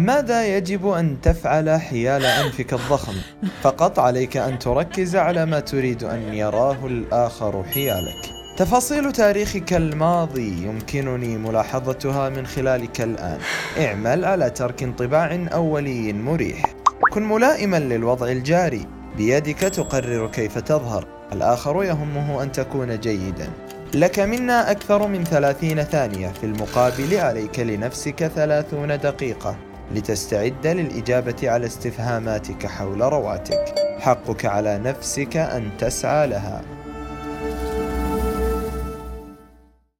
ماذا يجب أن تفعل حيال أنفك الضخم؟ فقط عليك أن تركز على ما تريد أن يراه الآخر حيالك. تفاصيل تاريخك الماضي يمكنني ملاحظتها من خلالك الآن. اعمل على ترك انطباع أولي مريح. كن ملائما للوضع الجاري. بيدك تقرر كيف تظهر. الآخر يهمه أن تكون جيدا. لك منا أكثر من ثلاثين ثانية في المقابل عليك لنفسك ثلاثون دقيقة. لتستعد للإجابة على استفهاماتك حول رواتك. حقك على نفسك أن تسعى لها.